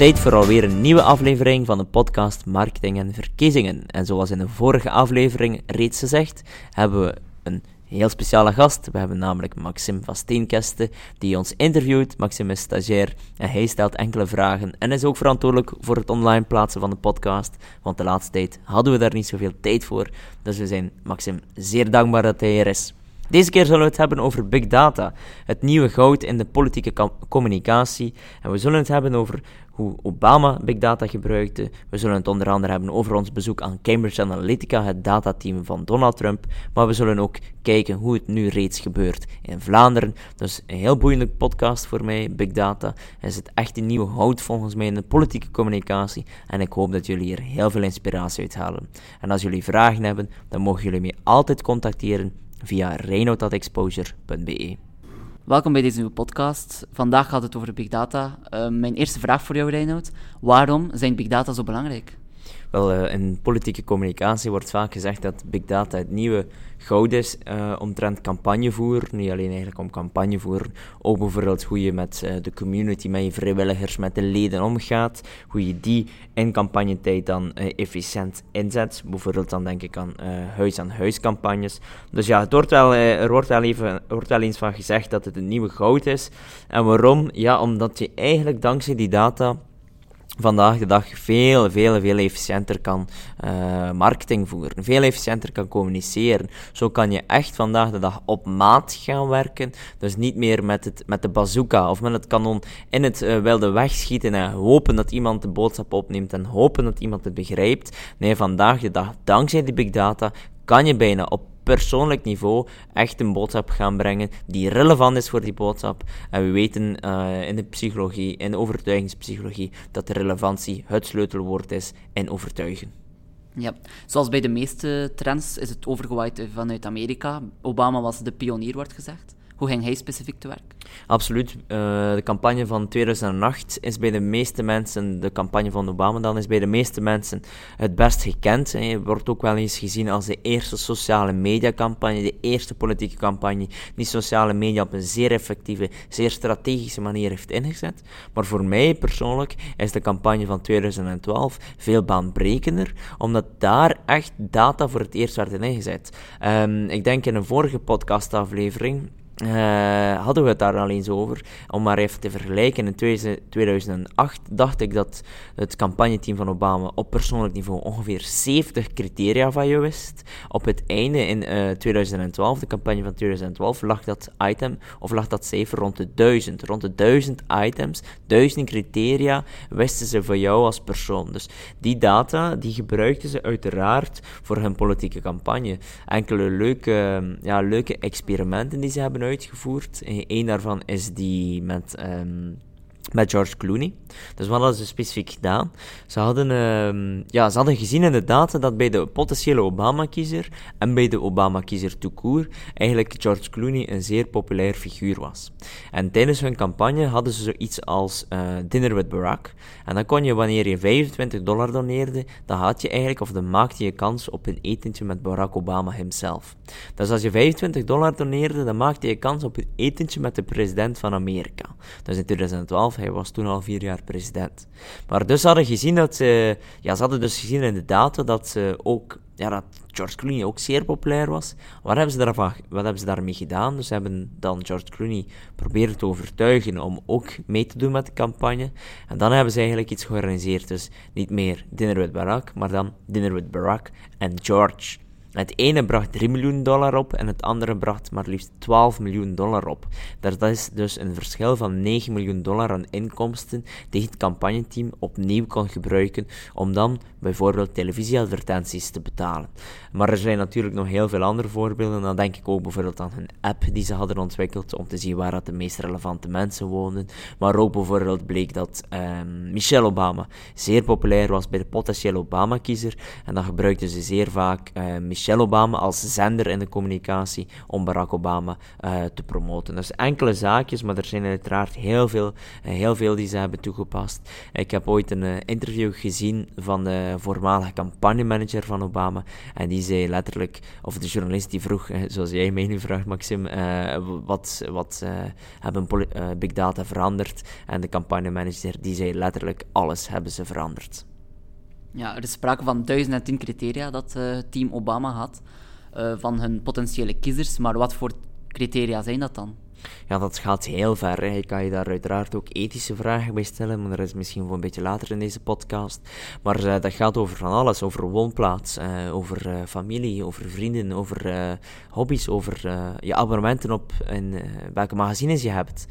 Tijd voor alweer een nieuwe aflevering van de podcast Marketing en Verkiezingen. En zoals in de vorige aflevering reeds gezegd, hebben we een heel speciale gast. We hebben namelijk Maxim van Steenkesten, die ons interviewt. Maxim is stagiair en hij stelt enkele vragen en is ook verantwoordelijk voor het online plaatsen van de podcast. Want de laatste tijd hadden we daar niet zoveel tijd voor. Dus we zijn Maxim zeer dankbaar dat hij er is. Deze keer zullen we het hebben over big data, het nieuwe goud in de politieke communicatie. En we zullen het hebben over hoe Obama big data gebruikte. We zullen het onder andere hebben over ons bezoek aan Cambridge Analytica, het datateam van Donald Trump. Maar we zullen ook kijken hoe het nu reeds gebeurt in Vlaanderen. Dus een heel boeiende podcast voor mij, big data. Is het echt een nieuwe goud volgens mij in de politieke communicatie. En ik hoop dat jullie hier heel veel inspiratie uit halen. En als jullie vragen hebben, dan mogen jullie mij altijd contacteren via reinoud.exposure.be. Welkom bij deze nieuwe podcast. Vandaag gaat het over big data. Uh, mijn eerste vraag voor jou, Reinoud. Waarom zijn big data zo belangrijk? Wel, uh, in politieke communicatie wordt vaak gezegd dat big data het nieuwe goud is uh, omtrent campagnevoer. Niet alleen eigenlijk om campagnevoer, ook bijvoorbeeld hoe je met uh, de community, met je vrijwilligers, met de leden omgaat. Hoe je die in campagnetijd dan efficiënt inzet. Bijvoorbeeld dan denk ik aan huis-aan-huis campagnes. Dus ja, het wel, er wordt wel, even, wordt wel eens van gezegd dat het een nieuwe goud is. En waarom? Ja, omdat je eigenlijk dankzij die data vandaag de dag veel, veel, veel efficiënter kan uh, marketing voeren, veel efficiënter kan communiceren. Zo kan je echt vandaag de dag op maat gaan werken. Dus niet meer met, het, met de bazooka of met het kanon in het uh, wilde wegschieten en hopen dat iemand de boodschap opneemt en hopen dat iemand het begrijpt. Nee, vandaag de dag, dankzij die big data, kan je bijna op persoonlijk niveau echt een boodschap gaan brengen die relevant is voor die boodschap. En we weten uh, in de psychologie, in de overtuigingspsychologie, dat de relevantie het sleutelwoord is in overtuigen. Ja, zoals bij de meeste trends is het overgewaaid vanuit Amerika. Obama was de pionier, wordt gezegd. Hoe ging hij specifiek te werk? Absoluut. Uh, de campagne van 2008 is bij de meeste mensen, de campagne van Obama dan, is bij de meeste mensen het best gekend. Hij wordt ook wel eens gezien als de eerste sociale mediacampagne, de eerste politieke campagne die sociale media op een zeer effectieve, zeer strategische manier heeft ingezet. Maar voor mij persoonlijk is de campagne van 2012 veel baanbrekender, omdat daar echt data voor het eerst werd ingezet. Um, ik denk in een vorige podcastaflevering uh, hadden we het daar al eens over. Om maar even te vergelijken, in 2008 dacht ik dat het campagneteam van Obama op persoonlijk niveau ongeveer 70 criteria van je wist. Op het einde in uh, eh, 2012, de campagne van 2012, lag dat item, of lag dat cijfer rond de 1000. Rond de 1000 items, 1000 criteria wisten ze van jou als persoon. Dus die data, die gebruikten ze uiteraard voor hun politieke campagne. Enkele leuke, ja, leuke experimenten die ze hebben uitgevoerd. Eén daarvan is die met um, met George Clooney. Dus wat hadden ze specifiek gedaan? Ze hadden, uh, ja, ze hadden gezien in de data dat bij de potentiële Obama-kiezer en bij de Obama-kiezer toekoer eigenlijk George Clooney een zeer populair figuur was. En tijdens hun campagne hadden ze zoiets als uh, Dinner with Barack. En dan kon je, wanneer je 25 dollar doneerde, dan had je eigenlijk, of dan maakte je kans op een etentje met Barack Obama himself. Dus als je 25 dollar doneerde, dan maakte je kans op een etentje met de president van Amerika. Dus in 2012 hij was toen al vier jaar president. Maar dus hadden gezien dat ze, ja, ze hadden dus gezien in de data dat ze ook, ja, dat George Clooney ook zeer populair was. Wat hebben ze, daarvan, wat hebben ze daarmee gedaan? Dus ze hebben dan George Clooney proberen te overtuigen om ook mee te doen met de campagne. En dan hebben ze eigenlijk iets georganiseerd. Dus niet meer Dinner with Barack, maar dan Dinner with Barack en George. Het ene bracht 3 miljoen dollar op en het andere bracht maar liefst 12 miljoen dollar op. Dat is dus een verschil van 9 miljoen dollar aan inkomsten die het campagneteam opnieuw kon gebruiken om dan bijvoorbeeld televisieadvertenties te betalen. Maar er zijn natuurlijk nog heel veel andere voorbeelden. Dan denk ik ook bijvoorbeeld aan hun app die ze hadden ontwikkeld om te zien waar dat de meest relevante mensen woonden. Maar ook bijvoorbeeld bleek dat um, Michelle Obama zeer populair was bij de potentiële Obama-kiezer en dan gebruikten ze zeer vaak uh, Michelle Obama als zender in de communicatie om Barack Obama uh, te promoten. Dus enkele zaakjes, maar er zijn uiteraard heel veel, heel veel die ze hebben toegepast. Ik heb ooit een interview gezien van de voormalige campagnemanager van Obama en die zei letterlijk, of de journalist die vroeg, zoals jij mij nu vraagt Maxim, wat, wat hebben Big Data veranderd? En de campagnemanager die zei letterlijk, alles hebben ze veranderd. Ja, er is sprake van 1010 criteria dat team Obama had van hun potentiële kiezers, maar wat voor criteria zijn dat dan? Ja, dat gaat heel ver. Ik kan je daar uiteraard ook ethische vragen bij stellen, maar dat is misschien voor een beetje later in deze podcast. Maar uh, dat gaat over van alles. Over woonplaats, uh, over uh, familie, over vrienden, over hobby's, over je abonnementen op en welke magazines je hebt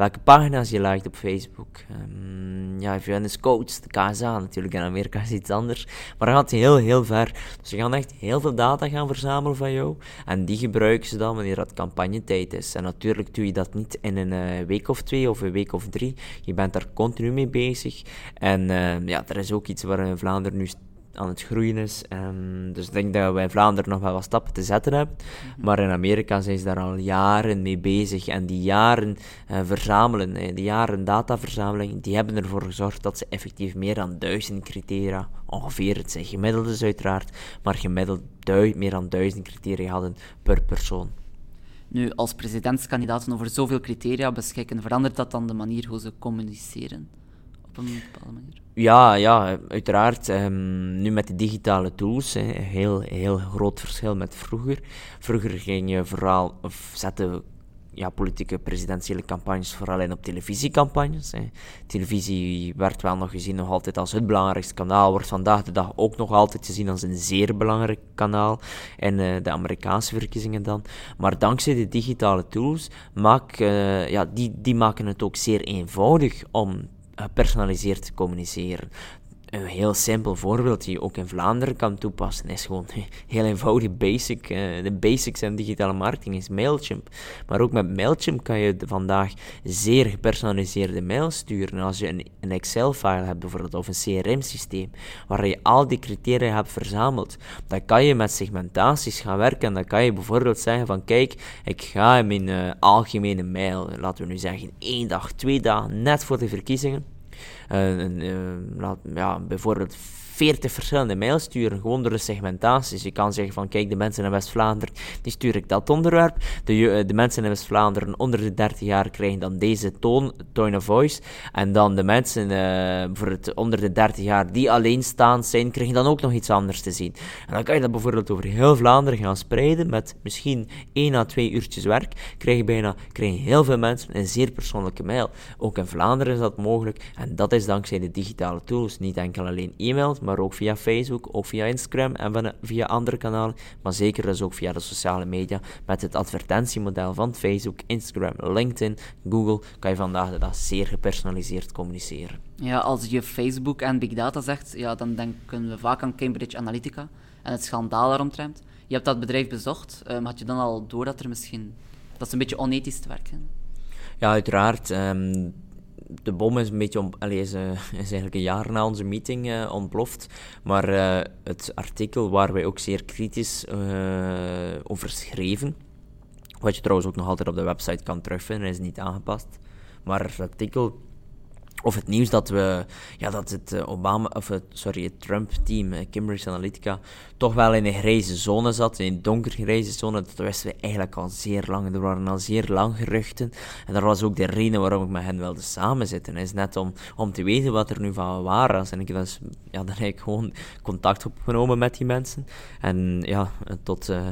welke pagina's je liked op Facebook. Um, ja, je is coach, de KSA natuurlijk, in Amerika is iets anders. Maar dat gaat heel, heel ver. Dus ze gaan echt heel veel data gaan verzamelen van jou. En die gebruiken ze dan wanneer dat campagnetijd is. En natuurlijk doe je dat niet in een uh, week of twee of een week of drie. Je bent daar continu mee bezig. En uh, ja, er is ook iets waar in Vlaanderen nu aan het groeien is. Um, dus ik denk dat wij in Vlaanderen nog wel wat stappen te zetten hebben. Mhm. Maar in Amerika zijn ze daar al jaren mee bezig. En die jaren uh, verzamelen, uh, die jaren dataverzameling, die hebben ervoor gezorgd dat ze effectief meer dan duizend criteria, ongeveer, het zijn gemiddeldes uiteraard, maar gemiddeld meer dan duizend criteria hadden per persoon. Nu, als presidentskandidaten over zoveel criteria beschikken, verandert dat dan de manier hoe ze communiceren? Op een bepaalde manier? Ja, ja, uiteraard. Um, nu met de digitale tools, een heel, heel groot verschil met vroeger. Vroeger ging je vooral, of zette ja, politieke presidentiële campagnes vooral in op televisiecampagnes. Televisie werd wel nog gezien nog altijd als het belangrijkste kanaal, wordt vandaag de dag ook nog altijd gezien als een zeer belangrijk kanaal. En uh, de Amerikaanse verkiezingen dan. Maar dankzij de digitale tools, maak, uh, ja, die, die maken het ook zeer eenvoudig om gepersonaliseerd te communiceren. Een heel simpel voorbeeld die je ook in Vlaanderen kan toepassen is gewoon heel eenvoudig basic. Uh, de basics in digitale marketing is Mailchimp. Maar ook met Mailchimp kan je vandaag zeer gepersonaliseerde mails sturen. Als je een, Excel-file hebt bijvoorbeeld, of een CRM-systeem, waar je al die criteria hebt verzameld, dan kan je met segmentaties gaan werken. En dan kan je bijvoorbeeld zeggen van, kijk, ik ga in mijn uh, algemene mail, laten we nu zeggen, één dag, twee dagen, net voor de verkiezingen, uh, ja, bijvoorbeeld 40 verschillende mails sturen, gewoon door de segmentaties. Je kan zeggen van, kijk, de mensen in West-Vlaanderen, die stuur ik dat onderwerp. De, eh, de mensen in West-Vlaanderen onder de 30 jaar krijgen dan deze toon, tone of voice. En dan de mensen uh, voor het onder de 30 jaar die alleenstaand zijn, krijgen dan ook nog iets anders te zien. En dan kan je dat bijvoorbeeld over heel Vlaanderen gaan spreiden, met misschien 1 à 2 uurtjes werk, krijg je bijna krijgen heel veel mensen een zeer persoonlijke mail. Ook in Vlaanderen is dat mogelijk, en dat is dankzij de digitale tools. Niet enkel alleen e-mail, maar ook via Facebook, ook via Instagram en via andere kanalen, maar zeker dus ook via de sociale media. Met het advertentiemodel van Facebook, Instagram, LinkedIn, Google kan je vandaag de dag zeer gepersonaliseerd communiceren. Ja, als je Facebook en Big Data zegt, ja, dan denken we vaak aan Cambridge Analytica en het schandaal daaromtrent. Je hebt dat bedrijf bezocht. Um, had je dan al door dat er misschien... Dat is een beetje onethisch te werken? Ja, uiteraard. Um, de bom is een beetje om, is, is eigenlijk een jaar na onze meeting uh, ontploft. Maar uh, het artikel waar wij ook zeer kritisch over schreven, wat je trouwens ook nog altijd op de website kan terugvinden, is niet aangepast. Maar het artikel of het nieuws dat we, ja, dat het eh, Obama, of het, sorry, het Trump-team, eh, Cambridge Analytica, toch wel in een grijze zone zat, in een donkergrijze zone, dat wisten we eigenlijk al zeer lang. Er waren al zeer lang geruchten. En dat was ook de reden waarom ik met hen wilde samenzitten. Is net om, om te weten wat er nu van waar was. En ik dus, ja, dan heb ik gewoon contact opgenomen met die mensen. En ja, tot... Uh,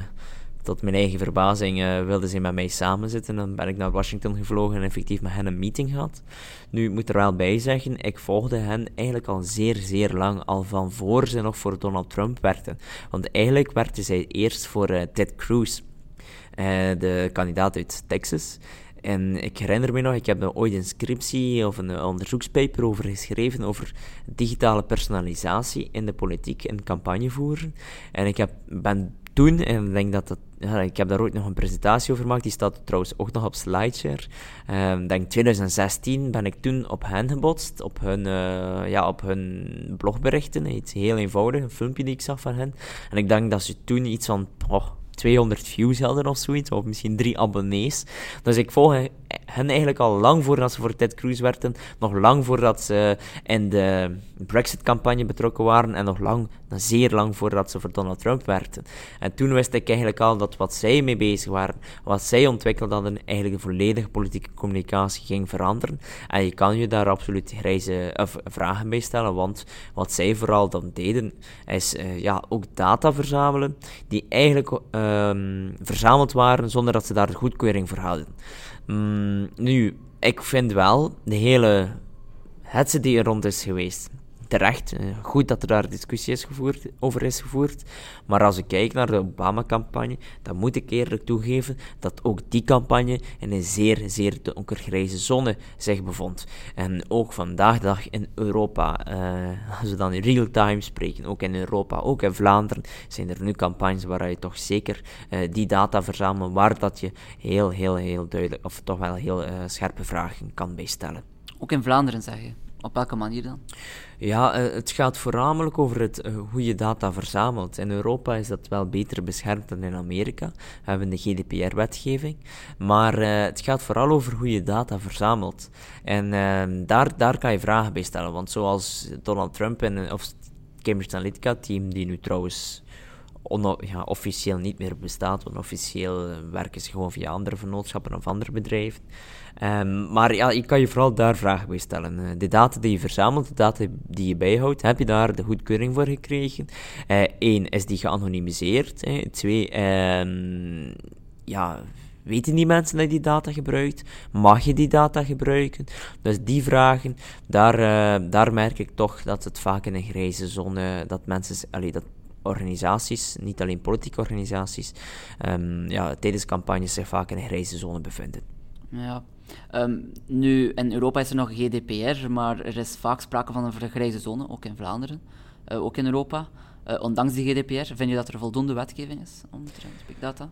tot mijn eigen verbazing uh, wilden ze met mij samenzitten. Dan ben ik naar Washington gevlogen en effectief met hen een meeting gehad. Nu, ik moet er wel bij zeggen, ik volgde hen eigenlijk al zeer, zeer lang, al van voor ze nog voor Donald Trump werkten. Want eigenlijk werkten zij eerst voor uh, Ted Cruz, uh, de kandidaat uit Texas. En ik herinner me nog, ik heb ooit een scriptie of een onderzoekspaper over geschreven over digitale personalisatie in de politiek en campagnevoeren. En ik heb, ben en ik denk dat dat ja, ik heb daar ooit nog een presentatie over gemaakt, die staat trouwens ook nog op SlideShare. Um, denk 2016 ben ik toen op hen gebotst, op hun, uh, ja, op hun blogberichten, iets heel eenvoudig, een filmpje die ik zag van hen. En ik denk dat ze toen iets van oh, 200 views hadden of zoiets, of misschien drie abonnees. Dus ik volg hen eigenlijk al lang voordat ze voor Ted Cruz werden, nog lang voordat ze in de Brexit-campagne betrokken waren en nog lang, zeer lang voordat ze voor Donald Trump werden. En toen wist ik eigenlijk al dat wat zij mee bezig waren, wat zij ontwikkeld hadden, eigenlijk de volledige politieke communicatie ging veranderen. En je kan je daar absoluut grijze, vragen bij stellen, want wat zij vooral dan deden, is uh, ja, ook data verzamelen, die eigenlijk uh, verzameld waren zonder dat ze daar goedkeuring voor hadden. Mm, nu, ik vind wel de hele hetze die er rond is geweest. Terecht, eh, goed dat er daar discussie is gevoerd, over is gevoerd. Maar als ik kijk naar de Obama-campagne, dan moet ik eerlijk toegeven dat ook die campagne in een zeer, zeer donkergrijze zone zich bevond. En ook vandaag de dag in Europa, uh, als we dan in real time spreken, ook in Europa, ook in Vlaanderen, zijn er nu campagnes waar je toch zeker uh, die data verzamelt, waar dat je heel, heel, heel duidelijk, of toch wel heel scherpe vragen kan bijstellen. Ook in Vlaanderen, zeg je? Op welke manier dan? Ja, uh, het gaat voornamelijk over het, uh, hoe je data verzamelt. In Europa is dat wel beter beschermd dan in Amerika. We hebben de GDPR-wetgeving. Maar uh, het gaat vooral over hoe je data verzamelt. En ehm, daar, daar kan je vragen bij stellen. Want zoals Donald Trump en of Cambridge Analytica-team, die nu trouwens ja, officieel niet meer bestaat, want officieel werken ze gewoon via andere vernootschappen of andere bedrijven. Um, maar ja, je kan je vooral daar vragen bij stellen. Uh, de data die je verzamelt, de data die je bijhoudt, heb je daar de goedkeuring voor gekregen? Eén, uh, is die geanonimiseerd? Hè? Twee, um, ja, weten die mensen dat je die data gebruikt? Mag je die data gebruiken? Dus die vragen, daar, daar merk ik toch dat het vaak in een grijze zone, dat mensen, allee, dat organisaties, niet alleen politieke organisaties, um, ja, tijdens campagnes zich vaak in een grijze zone bevinden. Ja, Um, nu, in Europa is er nog GDPR, maar er is vaak sprake van een grijze zone, ook in Vlaanderen, uh, ook in Europa. Uh, ondanks die GDPR, vind je dat er voldoende wetgeving is omtrent big data?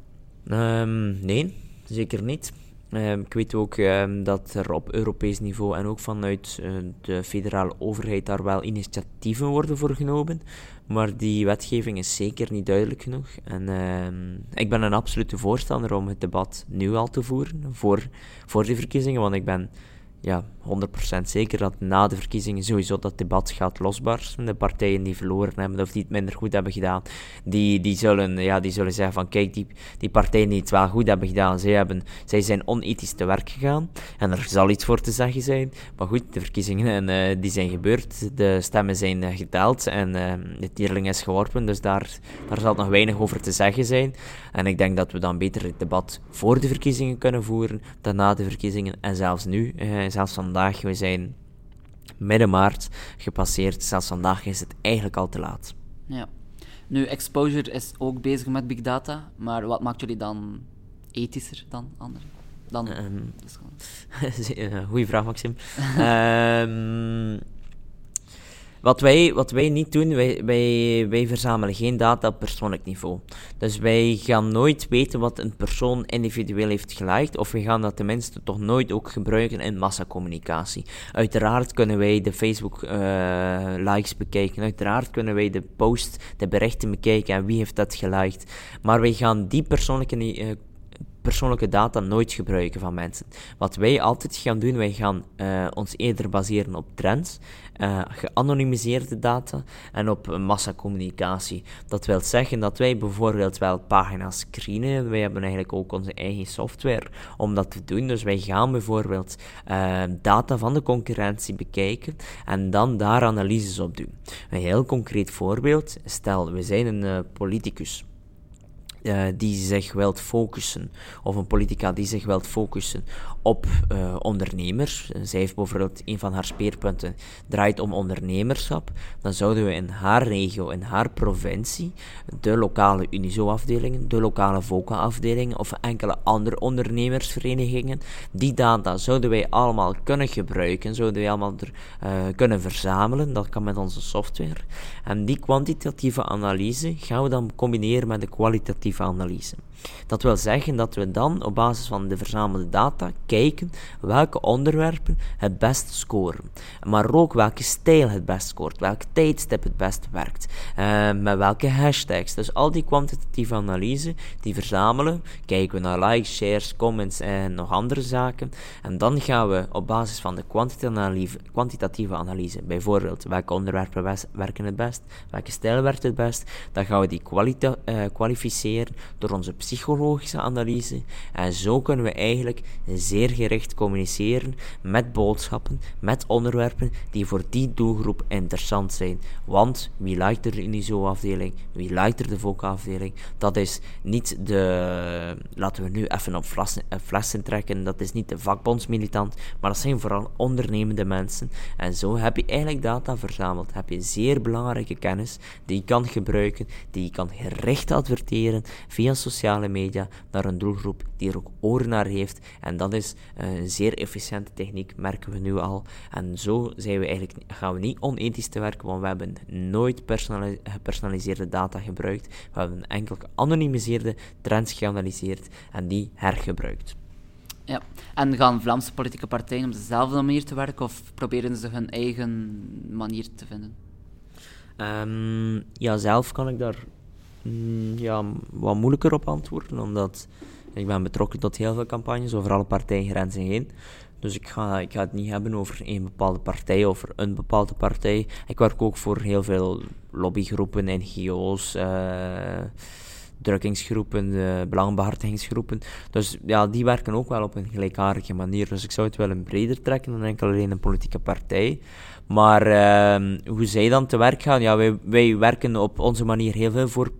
Um, nee, zeker niet. Um, ik weet ook dat er op Europees niveau en ook vanuit uh, de federale overheid daar wel initiatieven worden voor genomen. Maar die wetgeving is zeker niet duidelijk genoeg. En uh, ik ben een absolute voorstander om het debat nu al te voeren, voor, voor de verkiezingen, want ik ben ja, 100% zeker dat na de verkiezingen sowieso dat debat gaat losbarsten. De partijen die verloren hebben of die het minder goed hebben gedaan, die, die, zullen, ja, die zullen zeggen van kijk, die, die partijen die het wel goed hebben gedaan, zij, hebben, zij zijn onethisch te werk gegaan. En er zal iets voor te zeggen zijn. Maar goed, de verkiezingen uh, die zijn gebeurd, de stemmen zijn uh, geteld en uh, de tierling is geworpen, dus daar, daar zal nog weinig over te zeggen zijn. En ik denk dat we dan beter het debat voor de verkiezingen kunnen voeren dan na de verkiezingen. En zelfs nu, zelfs vandaag, we zijn midden maart gepasseerd, zelfs vandaag is het eigenlijk al te laat. Ja. Nu, Exposure is ook bezig met big data, maar wat maakt jullie dan ethischer dan anderen? Dan, um, Goeie vraag, Maxim. um, Wat wij, wat wij niet doen, wij, wij, wij verzamelen geen data op persoonlijk niveau. Dus wij gaan nooit weten wat een persoon individueel heeft geliked, of we gaan dat tenminste toch nooit ook gebruiken in massacommunicatie. Uiteraard kunnen wij de Facebook-likes uh, bekijken, uiteraard kunnen wij de post, de berichten bekijken en wie heeft dat geliked. Maar wij gaan die persoonlijke uh, persoonlijke data nooit gebruiken van mensen. Wat wij altijd gaan doen, wij gaan uh, ons eerder baseren op trends, uh, geanonimiseerde data en op massacommunicatie. Dat wil zeggen dat wij bijvoorbeeld wel pagina's screenen. Wij hebben eigenlijk ook onze eigen software om dat te doen. Dus wij gaan bijvoorbeeld uh, data van de concurrentie bekijken en dan daar analyses op doen. Een heel concreet voorbeeld, stel we zijn een politicus uh, die zich wilt focussen, of een politica die zich wilt focussen op uh, ondernemers, zij heeft bijvoorbeeld een van haar speerpunten draait om ondernemerschap, dan zouden we in haar regio, in haar provincie, de lokale Unizo-afdelingen, de lokale VOCA-afdelingen of enkele andere ondernemersverenigingen, die data zouden wij allemaal kunnen gebruiken, zouden wij allemaal uh, kunnen verzamelen, dat kan met onze software. En die kwantitatieve analyse gaan we dan combineren met de kwalitatieve analyse. Dat wil zeggen dat we dan op basis van de verzamelde data kijken welke onderwerpen het best scoren. Maar ook welke stijl het best scoort, welk tijdstip het best werkt, uh, met welke hashtags. Dus al die kwantitatieve analyse, die verzamelen, kijken we naar likes, shares, comments en nog andere zaken. En dan gaan we op basis van de kwantitatieve analyse, bijvoorbeeld welke onderwerpen werken het best, welke stijl werkt het best, dan gaan we die uh, door onze psychologische analyse. En zo kunnen we eigenlijk zeer gericht communiceren met boodschappen, met onderwerpen die voor die doelgroep interessant zijn. Want wie lijkt er de Unizo-afdeling? Wie lijkt er de VOCA-afdeling? Dat is niet de, laten we nu even op flessen, eh, flessen trekken, dat is niet de vakbondsmilitant, maar dat zijn vooral ondernemende mensen. En zo heb je eigenlijk data verzameld, heb je zeer belangrijke kennis die je kan gebruiken, die je kan gericht adverteren via sociale media naar een doelgroep die er ook oren naar heeft. En dat is een zeer efficiënte techniek, merken we nu al. En zo zijn we eigenlijk, gaan we niet onethisch te werken, want we hebben nooit gepersonaliseerde data gebruikt. We hebben enkel geanonimiseerde trends geanalyseerd en die hergebruikt. Ja, en gaan Vlaamse politieke partijen op dezelfde manier te werken of proberen ze hun eigen manier te vinden? Um, ja, zelf kan ik daar mm, ja, wat moeilijker op antwoorden, omdat ik ben betrokken tot heel veel campagnes over alle partijgrenzen heen. Dus ik ga, ik ga het niet hebben over één bepaalde partij, over een bepaalde partij. Ik werk ook voor heel veel lobbygroepen, NGO's, uh, drukkingsgroepen, uh, belangenbehartigingsgroepen. Dus ja, die werken ook wel op een gelijkaardige manier. Dus ik zou het wel een breder trekken dan enkel alleen een politieke partij. Maar uh, hoe zij dan te werk gaan, ja, wij, wij werken op onze manier heel veel voor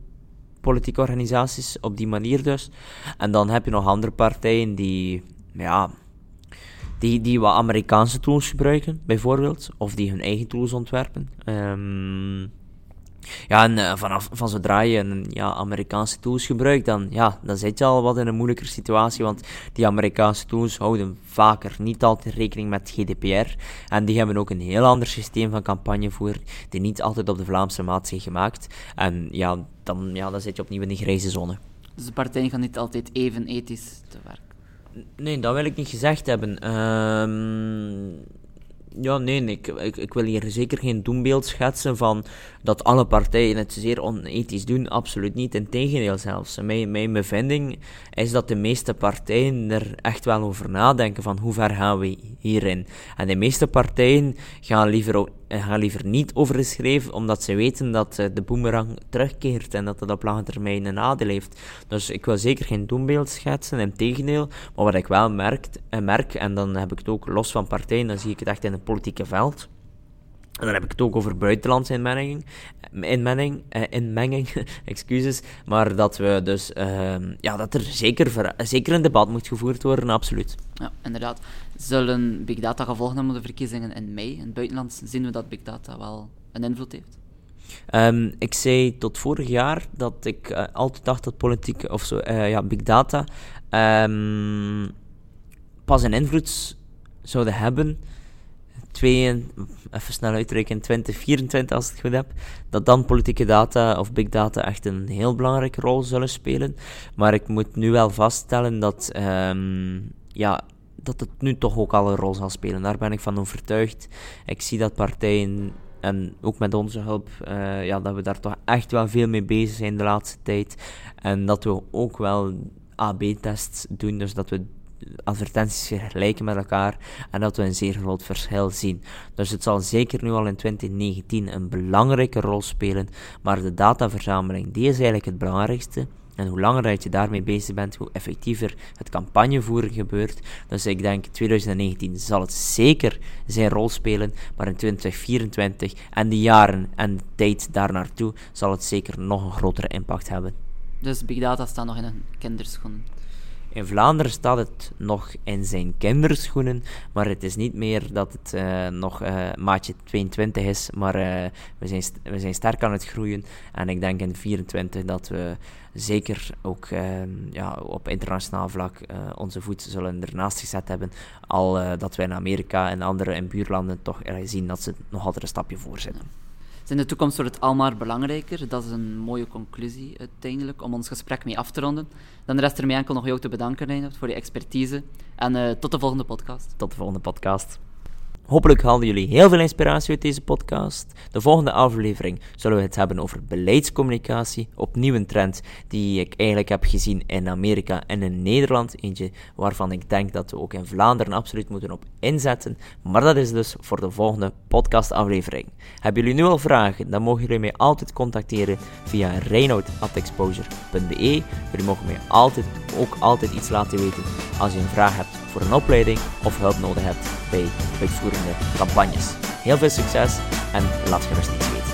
politieke organisaties, op die manier dus. En dan heb je nog andere partijen die, ja, die, die wat Amerikaanse tools gebruiken, bijvoorbeeld, of die hun eigen tools ontwerpen. Um, ja, en uh, vanaf, van zodra je een ja, Amerikaanse tools gebruikt, dan, ja, dan zit je al wat in een moeilijke situatie, want die Amerikaanse tools houden vaker niet altijd rekening met GDPR. En die hebben ook een heel ander systeem van campagnevoer, die niet altijd op de Vlaamse maat zijn gemaakt. En ja, dan, ja, dan zit je opnieuw in de grijze zone. Dus de partijen gaan niet altijd even ethisch te werk? Nee, dat wil ik niet gezegd hebben. Um, ja, nee, ik, ik, ik, wil hier zeker geen doembeeld schetsen van dat alle partijen het zeer onethisch doen. Absoluut niet. Integendeel zelfs. Mijn, mijn bevinding is dat de meeste partijen er echt wel over nadenken van hoe ver gaan we hierin. En de meeste partijen gaan liever, gaan liever niet overgeschreven, omdat ze weten dat eh, de boemerang terugkeert en dat dat op lange termijn een nadeel heeft. Dus ik wil zeker geen doembeeld schetsen, integendeel. Maar wat ik wel merkt, eh, merk, en dan heb ik het ook los van partijen, dan zie ik het echt in het politieke veld en dan heb ik het ook over buitenlandse inmenging, inmenging, eh, inmenging excuses, maar dat we dus, uh, ja, dat er zeker, zeker een debat moet gevoerd worden, absoluut. Ja, inderdaad. Zullen Big Data gevolgen hebben de verkiezingen in mei? In het buitenland zien we dat Big Data wel een invloed heeft? Um, ik zei tot vorig jaar dat ik uh, altijd dacht dat politiek, of zo, uh, ja, Big Data um, pas een invloed zouden hebben twee, even snel uitrekenen, 2024 als ik het goed heb, dat dan politieke data of big data echt een heel belangrijke rol zullen spelen. Maar ik moet nu wel vaststellen dat, um, ja, dat het nu toch ook al een rol zal spelen. Daar ben ik van overtuigd. Ik zie dat partijen en ook met onze hulp, uh, ja, dat we daar toch echt wel veel mee bezig zijn de laatste tijd. En dat we ook wel AB-tests doen, dus dat we advertenties vergelijken met elkaar en dat we een zeer groot verschil zien. Dus het zal zeker nu al in 2019 een belangrijke rol spelen, maar de dataverzameling die is eigenlijk het belangrijkste. En hoe langer je daarmee bezig bent, hoe effectiever het campagnevoeren gebeurt. Dus ik denk 2019 zal het zeker zijn rol spelen, maar in 2024 en de jaren en de tijd daarnaartoe zal het zeker nog een grotere impact hebben. Dus big data staat nog in een kinderschoen. In Vlaanderen staat het nog in zijn kinderschoenen, maar het is niet meer dat het uh, nog uh, maatje 22 is, maar uh, we, zijn we zijn sterk aan het groeien. En ik denk in 24 dat we zeker ook ehm, ja, op internationaal vlak onze voet zullen ernaast gezet hebben. Al dat wij in Amerika en andere in buurlanden toch zien dat ze nog altijd een stapje voor zitten in de toekomst wordt het almaar belangrijker. Dat is een mooie conclusie uiteindelijk om ons gesprek mee af te ronden. Dan rest er mij enkel nog jou te bedanken, Reinhard, voor je expertise. En uh, tot de volgende podcast. Tot de volgende podcast. Hopelijk haalden jullie heel veel inspiratie uit deze podcast. De volgende aflevering zullen we het hebben over beleidscommunicatie. Opnieuw een trend die ik eigenlijk heb gezien in Amerika en in Nederland. Eentje waarvan ik denk dat we ook in Vlaanderen absoluut moeten op inzetten. Maar dat is dus voor de volgende podcastaflevering. Hebben jullie nu al vragen? Dan mogen jullie mij altijd contacteren via reinoud.exposure.be. Jullie mogen mij altijd, ook altijd iets laten weten als je een vraag hebt voor een opleiding of hulp nodig hebt bij uitvoerende campagnes. Heel veel succes en laat gerust iets